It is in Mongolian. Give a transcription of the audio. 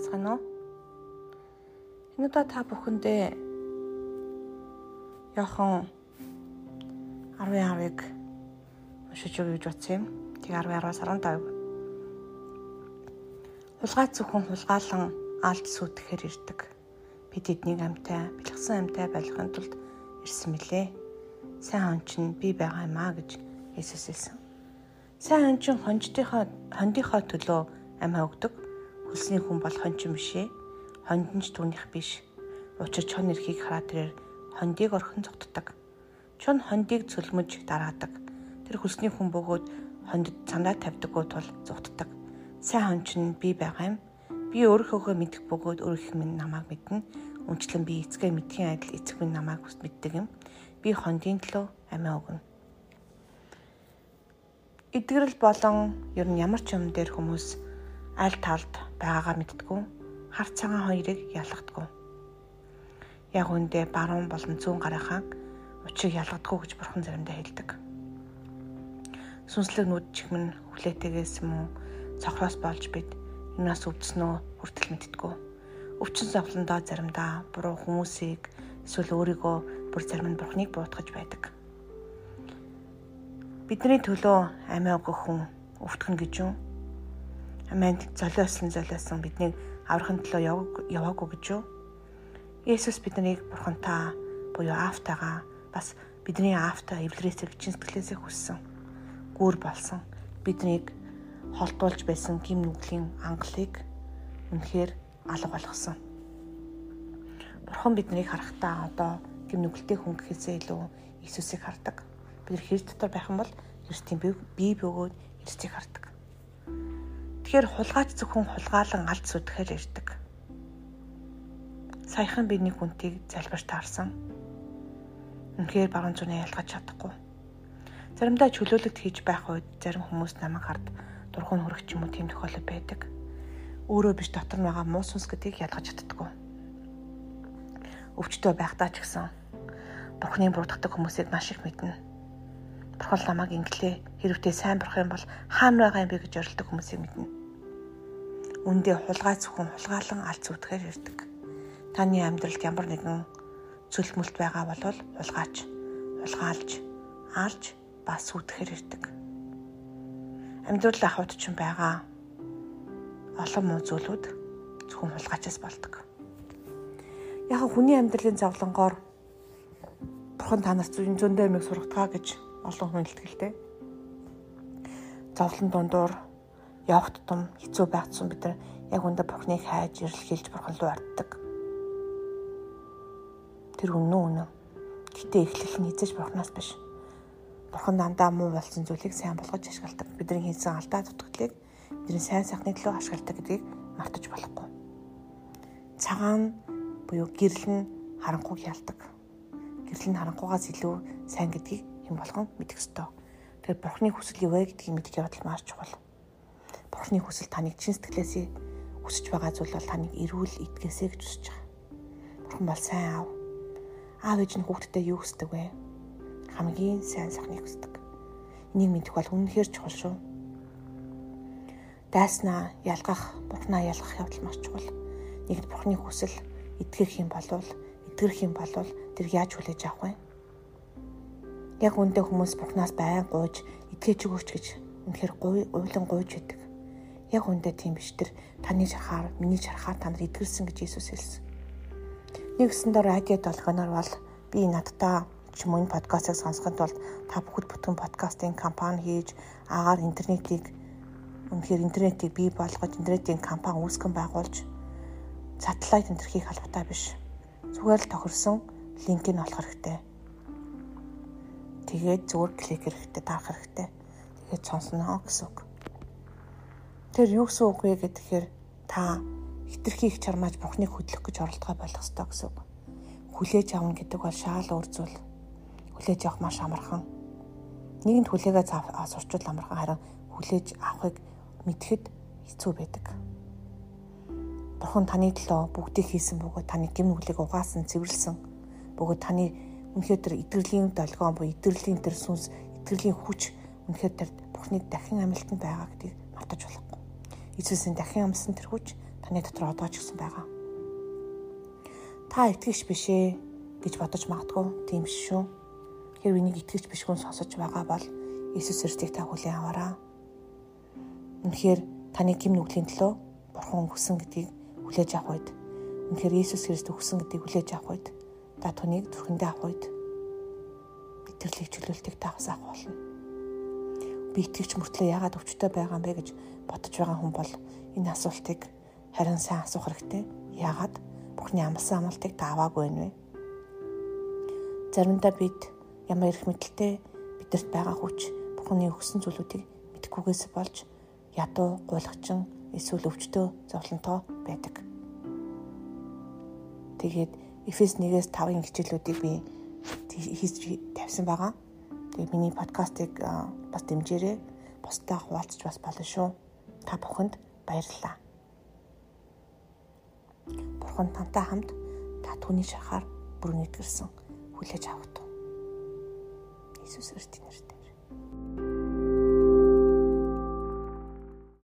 байцгаана уу? Энэ удаа та бүхэндээ яхан 10-10-ыг уншиж өгье гэж бодсон юм. Тэг 10-10-аас 15. Хулгай зөвхөн хулгаалan алд сүтгэхэр ирдэг. Бид эднийг амтай, бэлгсэн амтай байлгахын тулд ирсэн мөлий. Сайн хон чинь би байгаа юм а гэж Иесус хэлсэн. Сайн хон чинь хонжтынхоо хондийнхоо төлөө амиа өгдөг Хөлсний хүн бол хончин бишээ. Хондонч түүнийх биш. Учир чон эрхийг хараад тэрээр хондийг орхон зогтдог. Чон хондийг цөлмөж дараадаг. Тэр хөлсний хүн бөгөөд хондод цандаа тавьдаггүй тул зогтдог. Сайн хончин би байгаа юм. Би өөрийнхөө мэдэх бөгөөд өөрийнх минь намайг мэднэ. Үнчлэн би эцгээ мэдхийн адил эцэг минь намайг мэддэг юм. Би хондын төлөө амиа өгнө. Эдгэрэл болон ер нь ямар ч юм дээр хүмүүс аль талд байгаагаа мэддгүү. Хар цагаан хоёрыг ялгадаггүй. Яг үндэ баруун болон зүүн гарынхаа учрыг ялгадаггүй гэж бурхан заримдаа хэлдэг. Сүнслэг нүд чихмэн хүлээтэйгээс мөн цохроос болж бид юунаас өвдснөө хүртэл мэддэггүй. Өвчин зовлондоо заримдаа буруу хүмүүсийг эсвэл өөрийгөө бүр зарим нь бурхныг буутгаж байдаг. Бидний төлөө амиа өгөх хүн өвтгөн гэж юу? Аминд золиослон золиосон биднийг аврахын төлөө яваагүй гэж юу? Есүс биднийг бурхантаа буюу аавтайгаа бас бидний аавтай эвлэрээсээ чин сэтгэлээсээ хүссэн. Гүүр болсон. Биднийг холдуулж байсан гим нүглийн ангалыг үнэхээр алга болгосон. Бурхан биднийг харахтаа одоо гим нүгэлтэй хүн гэхээсээ илүү Иесусыг хардаг. Бид Христ дотор байх юм бол Христийн бие бөгөөд Христийг хардаг. Тэгэхээр хулгайч зөвхөн хулгаалan алд сүтгэхэл ирдэг. Саяхан би нэг хүнтийг залбирч таарсан. Үнэхээр баруун зүний ялгаж чадахгүй. Заримдаа чөлөөлөлт хийж байх үед зарим хүмүүс намайг хард дургуун хөрөх ч юм уу тийм тохиолдол байдаг. Өөрөө биш дотор нь байгаа муу сүнс гэдгийг ялгаж чаддаггүй. Өвчтөө байхдаа ч гэсэн Бурхны буруудах хүмүүсийг маш их мэднэ. Бурхан ламаг инглээ хэрвээ сайн бурах юм бол хаана байгаа юм бэ гэж орилдог хүмүүсийг мэднэ үндэ хулгай зөвхөн хулгаалan алц үтгэхээр ирдэг. Таны амьдралд ямар нэгэн цөлмөлт байгаа бол хулгаач, хулгаалж, алж бас үтгэхээр ирдэг. Амьдрал ахуйд ч байгаа олон муу зүйлүүд зөвхөн хулгайчаас болдог. Яг хүний амьдралын завлангоор бурхан та нарт зүүн зөндөө юмыг сургатгаа гэж олон хүн илтгэлтэй. Зовлон дундуур явах тутам хэцүү байцсан бид нар яг үндэ Бурхныг хайж ирэлхийлж Бурхан руу арддаг. Тэр үнэн үнэн. Гэтэ эхлэл нь эзэж Бурханаас биш. Бурхан дандаа муу болсон зүйлийг сайн болгож ашигладаг. Бидний хийсэн алдаа дутагдлыг бидний сайн сайхны төлөө ашигладаг гэдгийг мартаж болохгүй. Цагаан буюу гэрэл нь харанхуйг ялдаг. Гэрэл нь харанхуйгаас илүү сайн гэдгийг хэн болгон мэдэх ёстой. Тэгэхээр Бурхны хүсэл юу вэ гэдгийг мэдэх явдал маш чухал. Бурхны хүсэл таныг чин сэтгэлээсээ хүсэж байгаа зүйл бол таныг эрүүл итгэсэй гэж хүсэж байгаа. Бурхан бол сайн аав. Аав ээж нь хүүхдтэй юу хүсдэг вэ? Хамгийн сайн сайхныг хүсдэг. Энийг мэдэх бол үнэнхээр чухал шүү. Дайснаа ялгах, Бурханаа ялгах явдал маш чухал. Нэгд Бурханы хүсэл итгэх юм болвол, итгэрэх юм болвол тэр яаж хүлээж авах вэ? Яг үндэ хүмүүс Бурханаас байн гуйж, итгэж өгөөч гэж үнэхээр гуй уйлан гуйж байдаг. Яг үндэ тийм биш тэр таны шарахаар миний шарахаар та нар идгэлсэн гэж Иесус хэлсэн. Нэгсэндээ радио долгоноор бол би надтай ч юм уу энэ подкастыг сонсоход бол та бүхэд бүтэн подкастын компани хийж агаар интернетийг үнэхээр интернетийг бий болгож интернетийн компани үүсгэн байгуулж сателлайт энтерхийг халбатай биш. Зүгээр л тохирсон линкийг олох хэрэгтэй. Тэгээд зүгээр клик хэрэгтэй, дарах хэрэгтэй. Тэгээд сонсноо гэсэн үг. Тэр юу гэсэн үг вэ гэхээр та хитрхи их чармааж Бурхныг хөдлөх гэж оролдгоо болох ёстой гэсэн үг. Хүлээж авна гэдэг бол шаал уур зүйл. Хүлээж авах маш амархан. Нийгэмд хүлээгээ сурчвал амархан харин хүлээж авахыг мэдхэд хэцүү байдаг. Бурхан таны төлөө бүгдийг хийсэн бөгөөд таны гим нүглийг угаасан, цэвэрлсэн. Бөгөөд таны үнэхээр тэр итгэрлийн долгион буюу итгэрлийн тэр сүнс, итгэрлийн хүч үнэхээр тэр Бурхны дахин амилтанд байгаа гэдгийг мартаж болохгүй. Иесусийн дахин амсан тэр хүч таны дотор одоо ч гэсэн байгаа. Та итгэж биш ээ гэж бодож магадгүй тийм шүү. Хэрвээ энийг итгэж биш хүн сонсож байгаа бол Иесус Христийг та хүлээн аваарай. Үнэхээр таны гим нүглийн төлөө Бурхан өгсөн гэдгийг хүлээж авах үед үнэхээр Иесус Христ өгсөн гэдгийг хүлээж авах үед та түүнийг зүрхэндээ авах үед битэрлийг чөлөөлтийг тагас авах болно. Би итгэвч мөртлөө яагаад өвчтөй байгаа юм бэ гэж бодож байгаа хүн бол энэ асуултыг харин сайн асуух хэрэгтэй. Яагаад Бурхны амласан амлалтыг та аваагүй вэ? Заримдаа бид ямар их мэдлэлтэй бидэрт байгаа хүч Бурхны өгсөн зүйлүүдийг мэдхгүйгээс болж ядуу, гуйлгачин, эсвэл өвчтөө зовлонтой байдаг. Тэгээд Эфес 1-ээс 5-ын хичээлүүдийг би хийж тавьсан байгаа. Тэгээд миний подкастыг бас дэмжээрэй. Бусдаа хуваалцаж бас болно шүү. Та бүхэнд баярлалаа. Бурхан тантай хамт та түүний шахаар бүрэн итгэрсэн хүлээж авах тун. Иесус Христосийн нэрээр